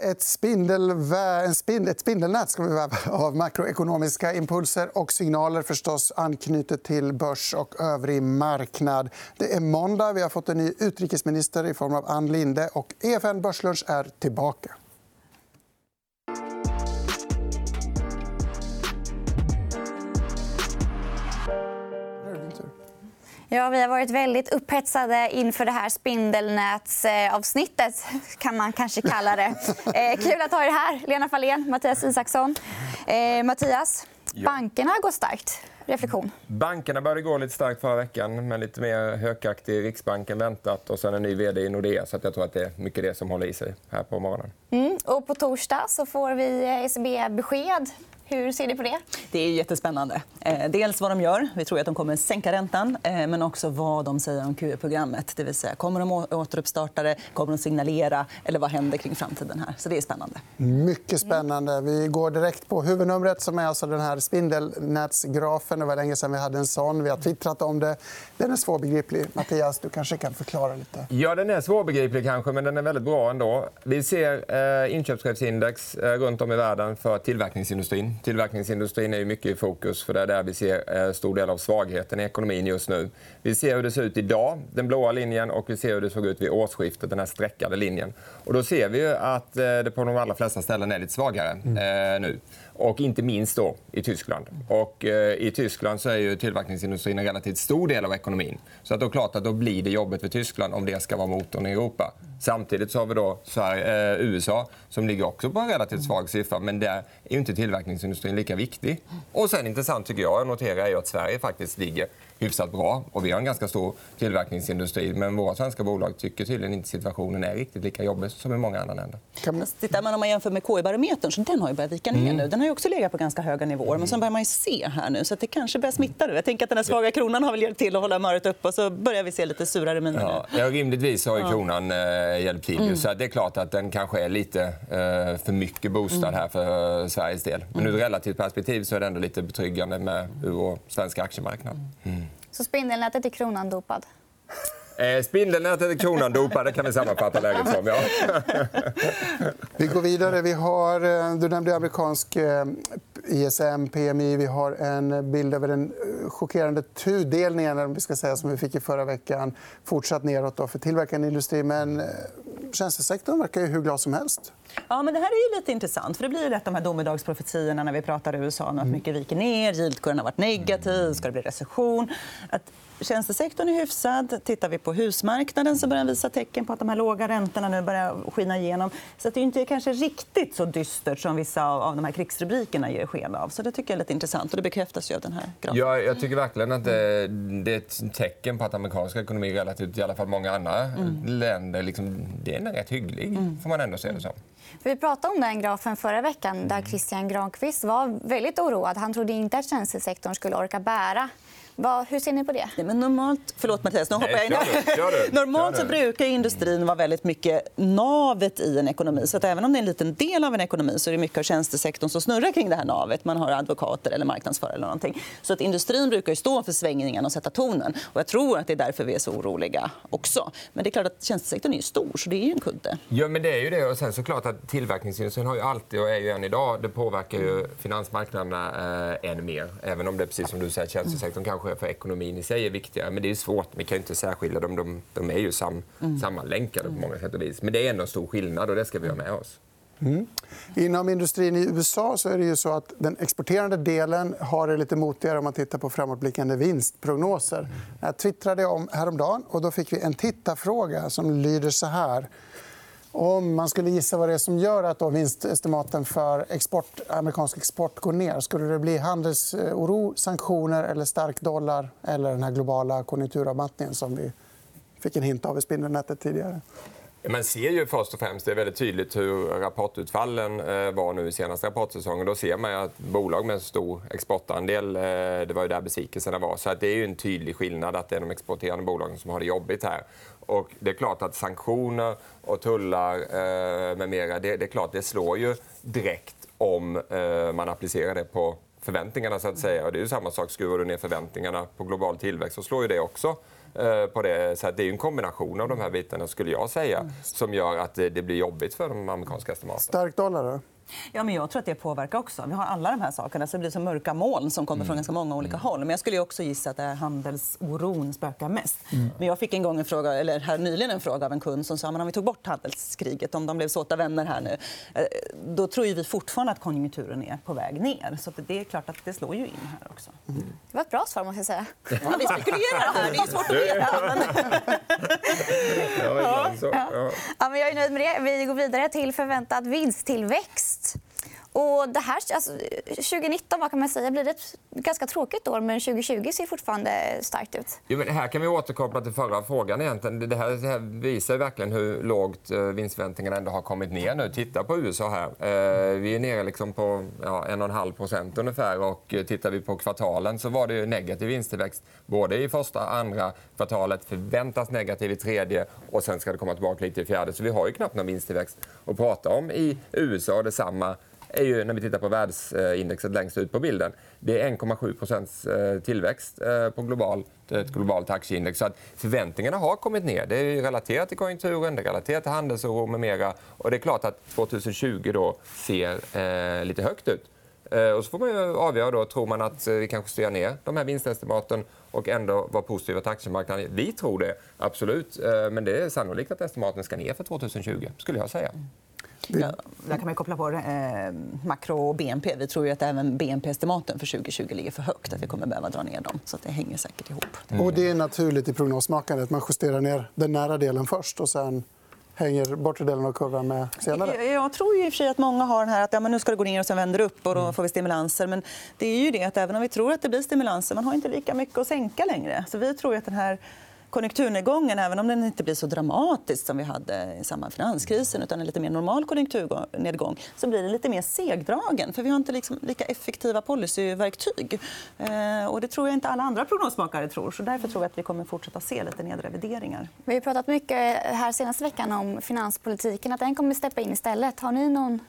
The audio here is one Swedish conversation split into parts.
Ett, spindelvä... en spindel, ett spindelnät ska vi väva av makroekonomiska impulser och signaler förstås anknutet till börs och övrig marknad. Det är måndag. Vi har fått en ny utrikesminister i form av Ann Linde. och EFN Börslunch är tillbaka. Ja, vi har varit väldigt upphetsade inför det här spindelnätsavsnittet. kan man kanske kalla det. Eh, kul att ha er här, Lena Fahlén, Mattias Isaksson. Eh, Mattias, bankerna går starkt. Reflektion. Bankerna började gå lite starkt förra veckan med lite mer hökaktig Riksbank än väntat. Och sen en ny vd i Nordea. Så jag tror att det är mycket det som håller i sig här på morgonen. Mm. Och på torsdag så får vi ECB-besked hur ser ni på det? Det är jättespännande. Eh, dels vad de gör. Vi tror att de kommer sänka räntan. Eh, men också vad de säger om QE-programmet. Det vill säga, kommer de återuppstarta det? Kommer de signalera? Eller vad händer kring framtiden? här? Så det är spännande. Mycket spännande. Vi går direkt på huvudnumret. som är alltså den här spindelnätsgrafen. Det var länge sedan vi hade en sån. Vi har twittrat om det. Den är svårbegriplig. Mattias, du kanske kan förklara lite. Ja, den är svårbegriplig, kanske, men den är väldigt bra ändå. Vi ser eh, inköpschefsindex runt om i världen för tillverkningsindustrin. Tillverkningsindustrin är mycket i fokus. för Det är där vi ser eh, stor del av svagheten i ekonomin just nu. Vi ser hur det ser ut idag, den blåa linjen, och vi ser hur det såg ut vid årsskiftet, den här streckade linjen. Och då ser vi att eh, det på de allra flesta ställen är lite svagare mm. nu. Och inte minst då i Tyskland. Och, eh, I Tyskland så är ju tillverkningsindustrin en relativt stor del av ekonomin. Så att då, klart att då blir det jobbet för Tyskland om det ska vara motorn i Europa. Samtidigt så har vi då Sverige, eh, USA som ligger också på en relativt svag siffra. Men där är inte tillverkningsindustrin lika viktig. Och sen intressant tycker jag att notera är att Sverige faktiskt ligger hyfsat bra. Och vi har en ganska stor tillverkningsindustri. Men våra svenska bolag tycker tydligen inte situationen är riktigt lika jobbig som i många andra länder. Tittar man om man jämför med KI-barometern så den har ju börjat vika ner mm. nu. Den har ju också legat på ganska höga nivåer. Men sen börjar man ju se här nu. Så att det kanske börjar smitta nu. Jag tänker att den svaga kronan har väl hjälpt till att hålla humöret uppe. Och så börjar vi se lite surare miner ja, ja, rimligtvis har ju kronan eh, hjälpt till. Mm. Så det är klart att den kanske är lite eh, för mycket boostad här för eh, Sveriges del. Men ur ett relativt perspektiv så är det ändå lite betryggande med ur svenska aktiemarknad. Mm. Så spindelnätet är kronan dopad? Eh, spindelnätet är kronan dopad. Det kan vi sammanfatta läget som. Ja. vi går vidare. Vi har, eh, du nämnde amerikansk eh, ISM, PMI. Vi har en bild över den chockerande tudelningen vi ska säga, som vi fick i förra veckan. Fortsatt neråt då för tillverkande industri. Men tjänstesektorn verkar ju hur glad som helst. Ja, men det här är lite intressant. för Det blir lätt de här domedagsprofetiorna när vi pratar USA. Att mycket viker ner, yieldkurvan har varit negativ, ska det bli recession. Att Tjänstesektorn är hyfsad. Tittar vi på husmarknaden så börjar den visa tecken på att de här låga räntorna nu börjar skina igenom. Så det är inte kanske riktigt så dystert som vissa av de här krigsrubrikerna ger sken av. Så det tycker jag är lite intressant. och Det bekräftas ju av den här grafen. Ja, jag tycker verkligen att det, det är ett tecken på att amerikansk ekonomi relativt i alla fall många andra mm. länder liksom, den är rätt hygglig. Mm. får man ändå se det som. Vi pratade om den grafen förra veckan där Christian Granqvist var väldigt oroad. Han trodde inte att tjänstesektorn skulle orka bära vad, hur ser ni på det? Nej, men normalt, förlåt Mattias, nu hoppar jag in. normalt så brukar industrin vara väldigt mycket navet i en ekonomi. Så att även om det är en liten del av en ekonomi så är det mycket av tjänstesektorn som snurrar kring det här navet. Man har advokater eller marknadsförare eller någonting. Så att industrin brukar stå för svängningen och sätta tonen. Och jag tror att det är därför vi är så oroliga också. Men det är klart att tjänstesektorn är stor, så det är en kudde. Ja, men det är ju det. Och sen såklart att tillverkningsindustrin har ju alltid och är ju än idag. Det påverkar ju finansmarknaderna eh, än mer. Även om det precis som du säger, tjänstesektorn kanske kanske för ekonomin i sig är viktigare. Men det är svårt. Vi kan inte särskilja dem. De, de är ju sam, mm. sammanlänkade på många sätt och vis. Men det är ändå en stor skillnad och det ska vi ha med oss. Mm. Inom industrin i USA så är det ju så att den exporterande delen har det lite motigare om man tittar på framåtblickande vinstprognoser. Jag twittrade om häromdagen och då fick vi en tittarfråga som lyder så här. Om man skulle gissa vad det är som gör att då vinstestimaten för export, amerikansk export går ner skulle det bli handelsoro, sanktioner eller stark dollar eller den här globala konjunkturavmattningen som vi fick en hint av i spindelnätet tidigare? Man ser ju först och främst det är väldigt tydligt hur rapportutfallen eh, var nu i senaste rapportsäsongen. Då ser man att bolag med en stor exportandel, eh, det var ju där besvikelserna var. Så det är en tydlig skillnad att det är de exporterande bolagen som har det jobbigt här. Och det är klart att sanktioner och tullar eh, med mera, det, det, är klart det slår ju direkt om man applicerar det på förväntningarna. så att säga. Och det är ju samma sak. Skruvar du ner förväntningarna på global tillväxt så slår ju det också på det. Så det är en kombination av de här bitarna skulle jag säga som gör att det blir jobbigt för de amerikanska estimaten. Stark dollar, då? Ja, men jag tror att det påverkar också. Vi har alla de här sakerna. Så det blir som mörka moln som kommer från Mm. ganska många olika håll. Men jag skulle också gissa att det är handelsoron spökar mest. Men jag fick en gång en fråga, eller här nyligen en fråga av en kund som sa men om vi tog bort handelskriget, om de blev såta vänner här nu, eh, då tror vi fortfarande att konjunkturen är på väg ner. Så att det är klart att det slår ju in här också. Det var ett bra svar. måste jag säga. Ja, vi spekulerar här. Det är svårt att veta. Men... Ja. Ja. Ja, men jag är nöjd med det. Vi går vidare till förväntad vinsttillväxt. podcasts. Och det här, alltså, 2019 vad kan man säga, blir det ett ganska tråkigt år men 2020 ser fortfarande starkt ut. Jo, men här kan vi återkoppla till förra frågan. Egentligen. Det, här, det här visar verkligen hur lågt eh, vinstförväntningarna ändå har kommit ner nu. Titta på USA här. Eh, vi är nere liksom på ja, 1,5 procent ungefär. Och eh, tittar vi på kvartalen så var det ju negativ vinsttillväxt både i första och andra kvartalet. Förväntas negativ i tredje och sen ska det komma tillbaka lite i fjärde. Så vi har ju knappt någon vinsttillväxt att prata om i USA. Detsamma är ju när vi tittar på världsindexet längst ut på bilden. Det är 1,7 eh, tillväxt eh, på globalt, ett globalt aktieindex. Så att förväntningarna har kommit ner. Det är relaterat till konjunkturen, det är relaterat till handelsoro med mera. Och det är klart att 2020 då ser eh, lite högt ut. Eh, Och så får man ju avgöra då, tror man att eh, vi kan justera ner de här vinstestimaten och ändå vara positiva till aktiemarknaden. Vi tror det, absolut. Eh, Men det är sannolikt att estimaten ska ner för 2020, skulle jag säga. Ja, där kan man koppla på eh, makro och BNP. Vi tror ju att även BNP-estimaten för 2020 ligger för högt. att Vi kommer behöva dra ner dem. Så att det hänger säkert ihop. Och det är naturligt i prognosmakandet. Man justerar ner den nära delen först och sen hänger bortre delen av kurvan med senare. Jag, jag tror ju i och för sig att många har den här att ja, men nu ska det gå ner och sen vänder det upp och då får vi stimulanser. Men det är ju det att även om vi tror att det blir stimulanser, man har inte lika mycket att sänka längre. Så vi tror ju att den här konjunkturnedgången, även om den inte blir så dramatisk som vi hade i samband med finanskrisen utan en lite mer normal konjunkturnedgång, så blir den lite mer segdragen. För vi har inte liksom lika effektiva policyverktyg. Eh, och det tror jag inte alla andra prognosmakare tror. Så därför tror jag att vi kommer fortsätta se lite nedrevideringar. Vi har pratat mycket här senaste veckan om finanspolitiken, att den kommer steppa in istället. Har ni någon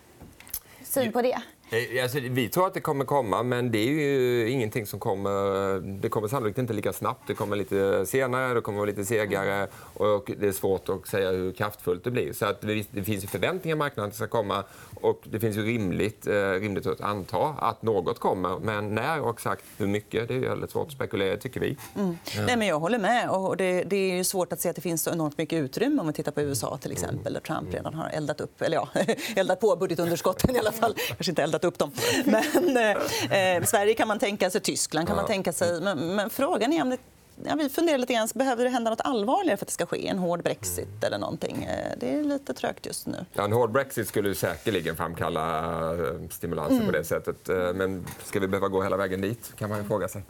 syn på det? Eh, Alltså, vi tror att det kommer komma, men det är ju ingenting som kommer... Det kommer sannolikt inte lika snabbt. Det kommer lite senare, det kommer vara lite segare och det är svårt att säga hur kraftfullt det blir. Så att det, finns ju förväntningar i marknaden ska komma och det finns ju rimligt, eh, rimligt att anta att något kommer. Men när och exakt hur mycket, det är väldigt svårt att spekulera tycker vi. Nej, men jag håller med. Och det, det är ju svårt att se att det finns så enormt mycket utrymme om vi tittar på USA till exempel där Trump redan har eldat, upp, eller ja, eldat på budgetunderskotten i alla fall. Kanske inte eldat upp dem. Men eh, Sverige kan man tänka sig, Tyskland kan man tänka sig. Men, men frågan är om det Ja, vi funderar lite grann, behöver det hända nåt allvarligare för att det ska ske? En hård brexit eller någonting? Eh, Det är lite trögt just nu. Ja, en hård brexit skulle ju säkerligen framkalla eh, stimulanser på det sättet. Eh, Men ska vi behöva gå hela vägen dit? kan man ju fråga sig.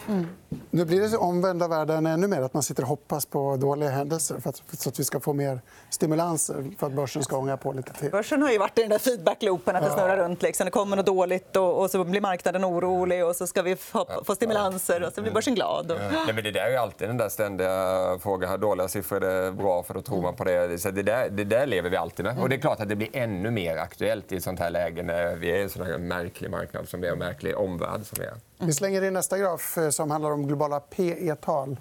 Nu blir det omvända världen ännu mer. att Man sitter och hoppas på dåliga händelser för att, så att vi ska få mer stimulanser för att börsen ska ånga på lite till. Börsen har ju varit i den där feedbackloopen att det snurrar runt. Liksom. Det kommer något dåligt och, och så blir marknaden orolig och så ska vi få, få stimulanser och så blir börsen glad. Och... Nej, men det där är ju alltid den där ständiga frågan. Har dåliga siffror är det bra för då tror man på det. Så det, där, det där lever vi alltid med. Och det är klart att det blir ännu mer aktuellt i ett sånt här läge när vi är i en sån här märklig marknad som är och märklig omvärld som vi är. Vi slänger in nästa graf eh, som handlar om globala PE-tal.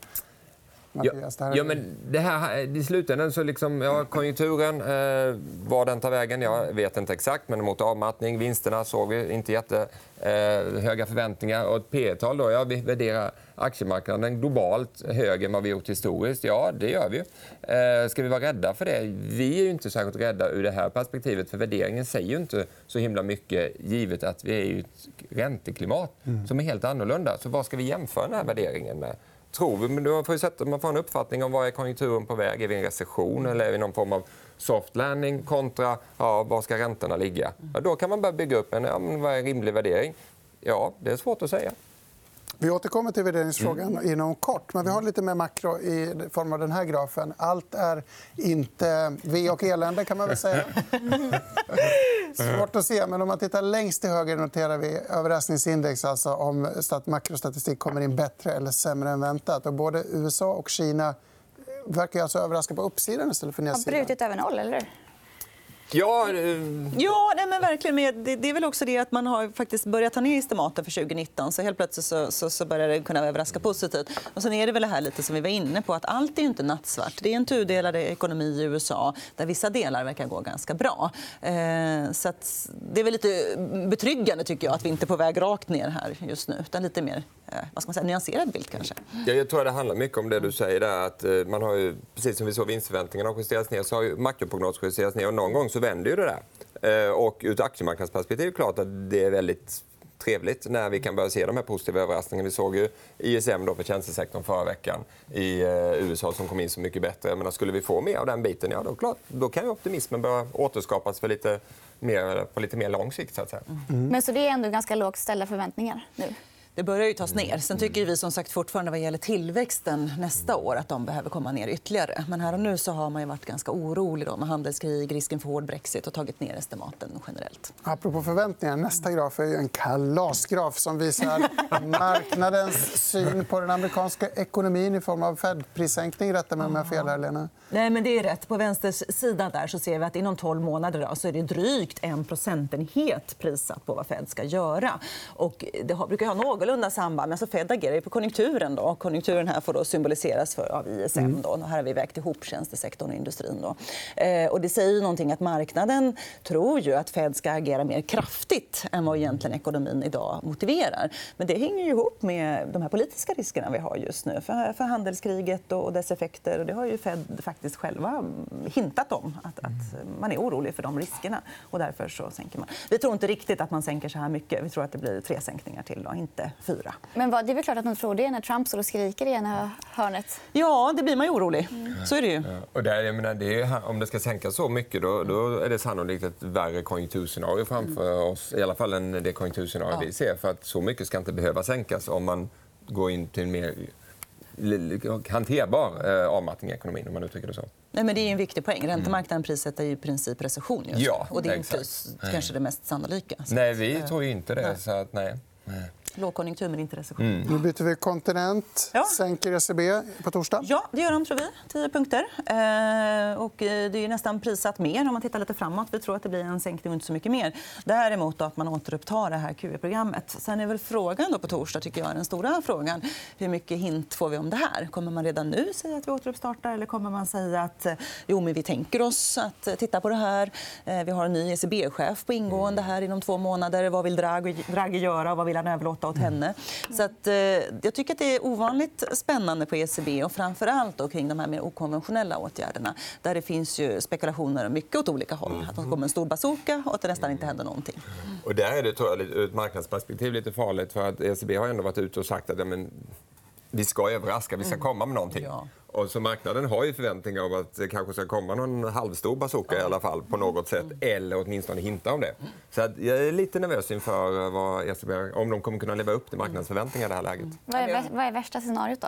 Ja, Mattias, det här är- ja, men det här, I slutändan så liksom, ja, konjunkturen, eh, var den tar vägen, jag vet inte exakt. Men mot avmattning, vinsterna såg vi inte jätte eh, höga förväntningar. Och ett P tal då, ja, vi värderar aktiemarknaden globalt högre än vad vi gjort historiskt. Ja, det gör vi. Eh, ska vi vara rädda för det? Vi är ju inte särskilt rädda ur det här perspektivet. För värderingen säger inte så himla mycket givet att vi är i ett ränteklimat som är helt annorlunda. Så vad ska vi jämföra den här värderingen med? Tror vi, men man får, ju sätta, man får en uppfattning om vad är konjunkturen på väg. Är vi i en recession eller är vi i någon form av soft landing kontra ja, var ska räntorna ligga? Ja, då kan man börja bygga upp en ja, vad är en rimlig värdering. Ja, det är svårt att säga. Vi återkommer till värderingsfrågan inom kort. Men vi har lite mer makro i form av den här grafen. Allt är inte ve och elände, kan man väl säga. Svårt att se, men om man tittar längst till höger noterar vi överraskningsindex, alltså om stat- makrostatistik kommer in bättre eller sämre än väntat. Och både USA och Kina verkar alltså överraska på uppsidan istället för Har nedsidan. brutit över noll, eller? Ja, eh, Ja, nej, men verkligen. Men det, det är väl också det att man har faktiskt börjat ta ner estimaten för 2019. Så helt plötsligt så, så, så börjar det kunna överraska positivt. Och sen är det väl det här lite som vi var inne på, att allt är inte nattsvart. Det är en tudelad ekonomi i USA där vissa delar verkar gå ganska bra. Eh, så att det är väl lite betryggande tycker jag att vi inte är på väg rakt ner här just nu, utan lite mer vad ska man säga, nyanserad bild kanske. Ja, jag tror att det handlar mycket om det du säger. Där, att eh, man har ju, precis som vi såg vinstförväntningarna har justerats ner så har ju makroprognos justerats ner. Och någon gång så vänder ju det där. Eh, Och ur ett aktiemarknadsperspektiv är det klart att det är väldigt trevligt när vi kan börja se de här positiva överraskningarna. Vi såg ju ISM då för tjänstesektorn förra veckan i eh, USA som kom in så mycket bättre. Menar, skulle vi få mer av den biten, ja, då, klart, då kan ju optimismen börja återskapas för lite mer, på lite mer lång sikt. Så att säga. Men så det är ändå ganska lågt ställda förväntningar nu? Det börjar ju tas ner. Sen tycker vi som sagt fortfarande vad gäller tillväxten nästa år att de behöver komma ner ytterligare. Men här och nu så har man ju varit ganska orolig då med handelskrig, risken för hård brexit och tagit ner estimaten generellt. Apropå förväntningar, nästa graf är ju en kalasgraf som visar marknadens syn på den amerikanska ekonomin i form av Fed-prissänkning. Rätta mig om jag har fel, här, Lena. Nej, men det är rätt. På vänsters sida där så ser vi att inom 12 månader då, så är det drygt en procentenhet prissatt på vad Fed ska göra. Och det brukar ha någorlunda samband. Men alltså Fed agerar ju på konjunkturen. Då. Konjunkturen här får då symboliseras för, av ISM. Då. Här har vi vägt ihop tjänstesektorn och industrin. Då. Eh, och det säger ju någonting att marknaden tror ju att Fed ska agera mer kraftigt än vad egentligen ekonomin idag motiverar. Men det hänger ju ihop med de här politiska riskerna vi har just nu för, för handelskriget och dess effekter. Och det har ju Fed faktiskt själva hintat om. Att, att man är orolig för de riskerna. Och därför så sänker man. Vi tror inte riktigt att man sänker så här mycket. Vi tror att det blir tre sänkningar till, då, inte fyra. Men vad, det är väl klart att de tror det när Trump står och skriker i ena hörnet. Ja, det blir man ju orolig. Så är det ju. Ja, Och där, jag menar, det är, om det ska sänkas så mycket då, då är det sannolikt ett värre konjunkturscenario framför oss. I alla fall än det konjunkturscenario vi ser. För att så mycket ska inte behöva sänkas om man går in till en mer hanterbar eh, avmattning i ekonomin. om man uttrycker det så. Nej, men det är en viktig poäng. Räntemarknaden prissätter ju i princip recession just. Ja, och det är inte kanske det mest sannolika. Så Nej, vi tror ju inte det. nej. Så att, nej. Lågkonjunktur, men inte recession. Nu byter vi kontinent. Ja. Sänker ECB på torsdag. Ja, det gör de, tror vi. 10 punkter. Eh, och eh, det är nästan prissatt mer om man tittar lite framåt. Vi tror att det blir en sänkning och inte så mycket mer. Däremot då att man återupptar det här QE-programmet. Sen är väl frågan då på torsdag, tycker jag, den stora frågan. Hur mycket hint får vi om det här? Kommer man redan nu säga att vi återuppstartar eller kommer man säga att eh, jo, men vi tänker oss att eh, titta på det här? Eh, vi har en ny ECB-chef på ingående här inom två månader. Vad vill Draghi, Draghi göra och vad vill han överlåta åt henne? Så att, eh, jag tycker att det är ovanligt spännande på ECB och framför allt då kring de här mer okonventionella åtgärderna där det finns ju spekulationer mycket åt olika håll. Att det kommer en stor bazooka och att det nästan inte händer någonting. Och där är det tror jag, lite- ur ett marknadsperspektiv lite farligt. för att ECB har ändå varit ute och sagt att ja, men, vi ska överraska, vi ska komma med någonting. Ja. Och så marknaden har ju förväntningar om att det kanske ska komma någon halvstor bazooka i alla fall på något sätt. Eller åtminstone hinta om det. Så att jag är lite nervös inför vad ECB, om de kommer kunna leva upp till marknadsförväntningar i det här läget. Vad är, vad är värsta scenariot då?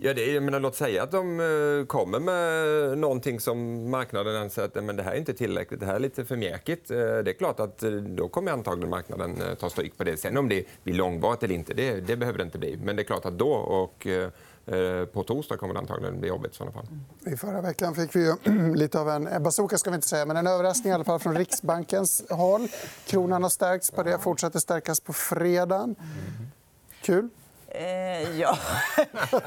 Ja, det är, jag menar, låt säga att de eh, kommer med någonting som marknaden anser att men det här är inte tillräckligt, det här är lite för mjäkigt. Eh, Det är klart att eh, då kommer antagligen marknaden ta stryk på det. Sen om det blir långvarigt eller inte, det, det behöver det inte bli. Men det är klart att då och på torsdag kommer det antagligen bli jobbigt i sådana fall. I förra veckan fick vi lite av en en bazooka, ska vi inte säga, men en överraskning i alla fall från Riksbankens håll. Kronan har stärkts på det, fortsätter stärkas på fredagen. Kul. Eh, ja.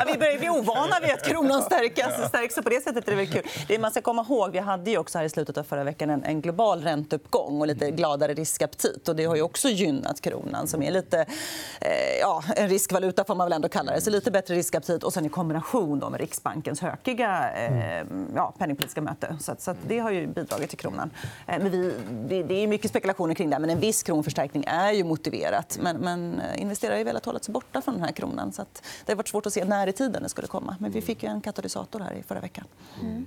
vi börjar bli ovana vid att kronan stärks. Så på det sättet är det väl kul. Det man ska komma ihåg, vi hade ju också här i slutet av förra veckan en, en global ränteuppgång och lite gladare riskaptit. Och det har ju också gynnat kronan som är lite eh, ja, en riskvaluta får man väl ändå kalla det. Så lite bättre riskaptit och sen i kombination då med Riksbankens hökiga eh, ja, penningpolitiska möte. Så, att, så att det har ju bidragit till kronan. Eh, men vi, det, det är mycket spekulationer kring det, men en viss kronförstärkning är ju motiverat. Men, men eh, investerare har ju velat hålla sig borta från den här kronan. Så att det har varit svårt att se när i tiden det skulle komma. Men vi fick ju en katalysator här i förra veckan. Mm.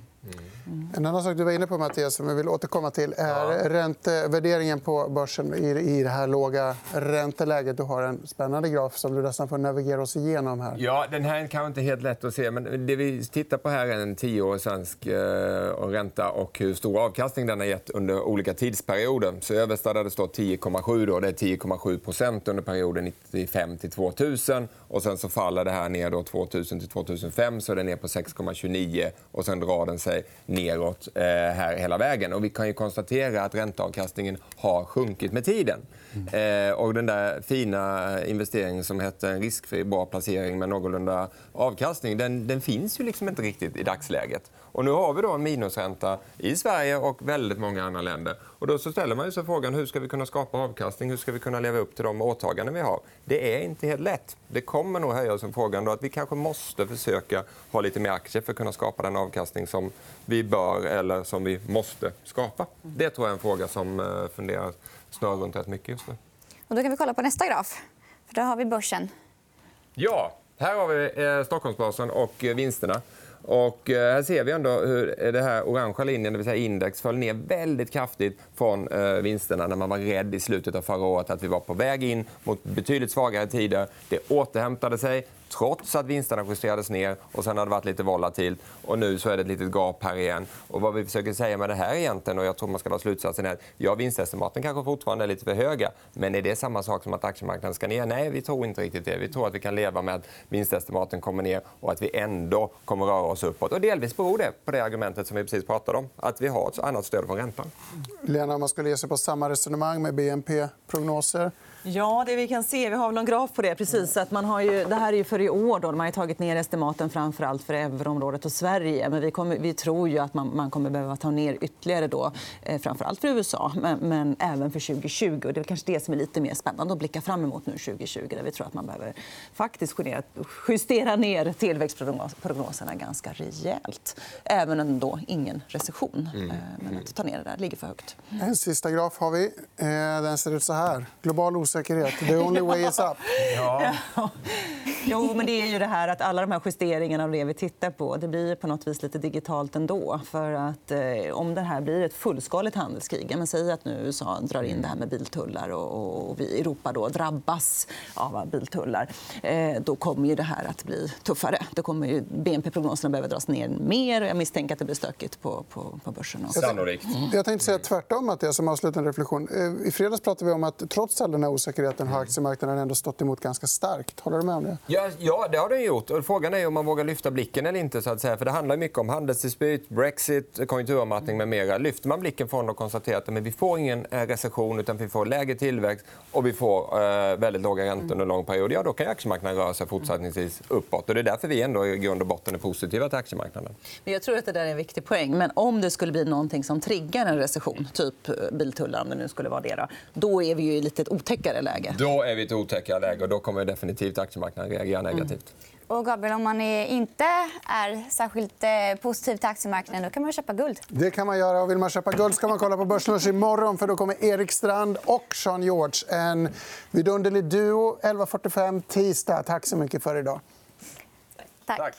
En annan sak du var inne på, Mattias, som jag vill återkomma till är räntevärderingen på börsen i, i det här låga ränteläget. Du har en spännande graf som du nästan får navigera oss igenom här. Ja, den här är kanske inte helt lätt att se, men det vi tittar på här är en tioårig svensk eh, ränta och hur stor avkastning den har gett under olika tidsperioder. Så översta där det står 10,7 då, det är 10,7 procent under perioden 95 till 2000. Och sen så faller det här ner då 2000 till 2005 så är det ner på 6,29 och sen drar den sig neråt eh, här hela vägen. Och vi kan ju konstatera att ränteavkastningen har sjunkit med tiden. Eh, och den där fina investeringen som hette en riskfri bra placering med någorlunda avkastning den, den finns ju liksom inte riktigt i dagsläget. Och nu har vi då en minusränta i Sverige och väldigt många andra länder. Och då så ställer man sig frågan hur ska vi kunna skapa avkastning, hur ska vi kunna leva upp till de åtaganden vi har. Det är inte helt lätt. Det kommer nog höja oss. frågan då att vi kanske måste försöka ha lite mer aktier för att kunna skapa den avkastning som vi bör eller som vi måste skapa. Det tror jag är en fråga som eh, funderar snarare runt rätt mycket just nu. Och då kan vi kolla på nästa graf. För där har vi börsen. Ja, här har vi eh, Stockholmsbörsen och eh, vinsterna. Och här ser vi ändå hur den här orangea linjen, det vill säga index, föll ner väldigt kraftigt från vinsterna när man var rädd i slutet av förra året att vi var på väg in mot betydligt svagare tider. Det återhämtade sig trots att vinsterna justerades ner och sen har det varit lite volatilt. Och nu så är det ett litet gap här igen. Och vad vi försöker säga med det här egentligen, och jag tror man ska dra slutsatsen är att ja, vinstestimaten kanske fortfarande är lite för höga. Men är det samma sak som att aktiemarknaden ska ner? Nej, vi tror inte riktigt det. Vi tror att vi kan leva med att vinstestimaten kommer ner och att vi ändå kommer röra oss uppåt. Och delvis beror det på det argumentet som vi precis pratade om, att vi har ett annat stöd från räntan. Lena, om man skulle ge sig på samma resonemang med BNP-prognoser Ja, det vi kan se, vi har väl någon graf på det. Precis, att man har ju, det här är ju för i år. Då. Man har tagit ner estimaten framför allt för euroområdet och Sverige. Men vi, kommer, vi tror ju att man, man kommer behöva ta ner ytterligare, då, eh, framför allt för USA men, men, även för 2020. Och det är kanske det som är lite mer spännande att blicka fram emot nu 2020 där vi tror att man behöver faktiskt justera ner tillväxtprognoserna ganska rejält. Även om då ingen recession. Mm. Eh, men att ta ner det där ligger för högt. En sista graf har vi. Eh, den ser ut så här. Global osäkerhet. The only way is up. Ja. Jo, men det är ju det här att alla de här justeringarna av det vi tittar på det blir på något vis lite digitalt ändå. För att, eh, om det här blir ett fullskaligt handelskrig... Men säg att nu USA drar in det här med biltullar och, och vi i Europa då drabbas av biltullar. Eh, då kommer ju det här att bli tuffare. Då kommer ju BNP-prognoserna behöva dras ner mer. Jag misstänker att det blir stökigt på, på, på börsen. Sannolikt. Jag tänkte säga tvärtom. Att det som avslutande reflektion. Eh, I fredags pratade vi om att trots all den här osäkerheten har aktiemarknaden ändå stått emot ganska starkt. Håller du med om det? Ja, ja, det har den gjort. Och frågan är om man vågar lyfta blicken eller inte. Så att säga. För det handlar mycket om handelsdispyt, brexit, konjunkturavmattning med mera. Lyfter man blicken från och konstaterar att men vi får ingen eh, recession utan vi får lägre tillväxt och vi får eh, väldigt låga räntor under en lång period, ja, då kan aktiemarknaden röra sig fortsättningsvis uppåt. Och det är därför vi ändå i grund och botten är positiva till aktiemarknaden. Jag tror att det där är en viktig poäng. Men om det skulle bli någonting som triggar en recession, typ eh, biltullar, om det nu skulle vara det, då är vi ju i ett lite otäckare läge. Då är vi i ett otäckare läge och då kommer definitivt aktiemarknaden reagera negativt. Mm. Och Gabriel, om man inte är särskilt eh, positiv till aktiemarknaden då kan man köpa guld. Det kan man göra. Och vill man köpa guld ska man kolla på Börslunch imorgon. För då kommer Erik Strand och Sean George. En vidunderlig duo. 11.45 tisdag. Tack så mycket för idag. Tack. Tack.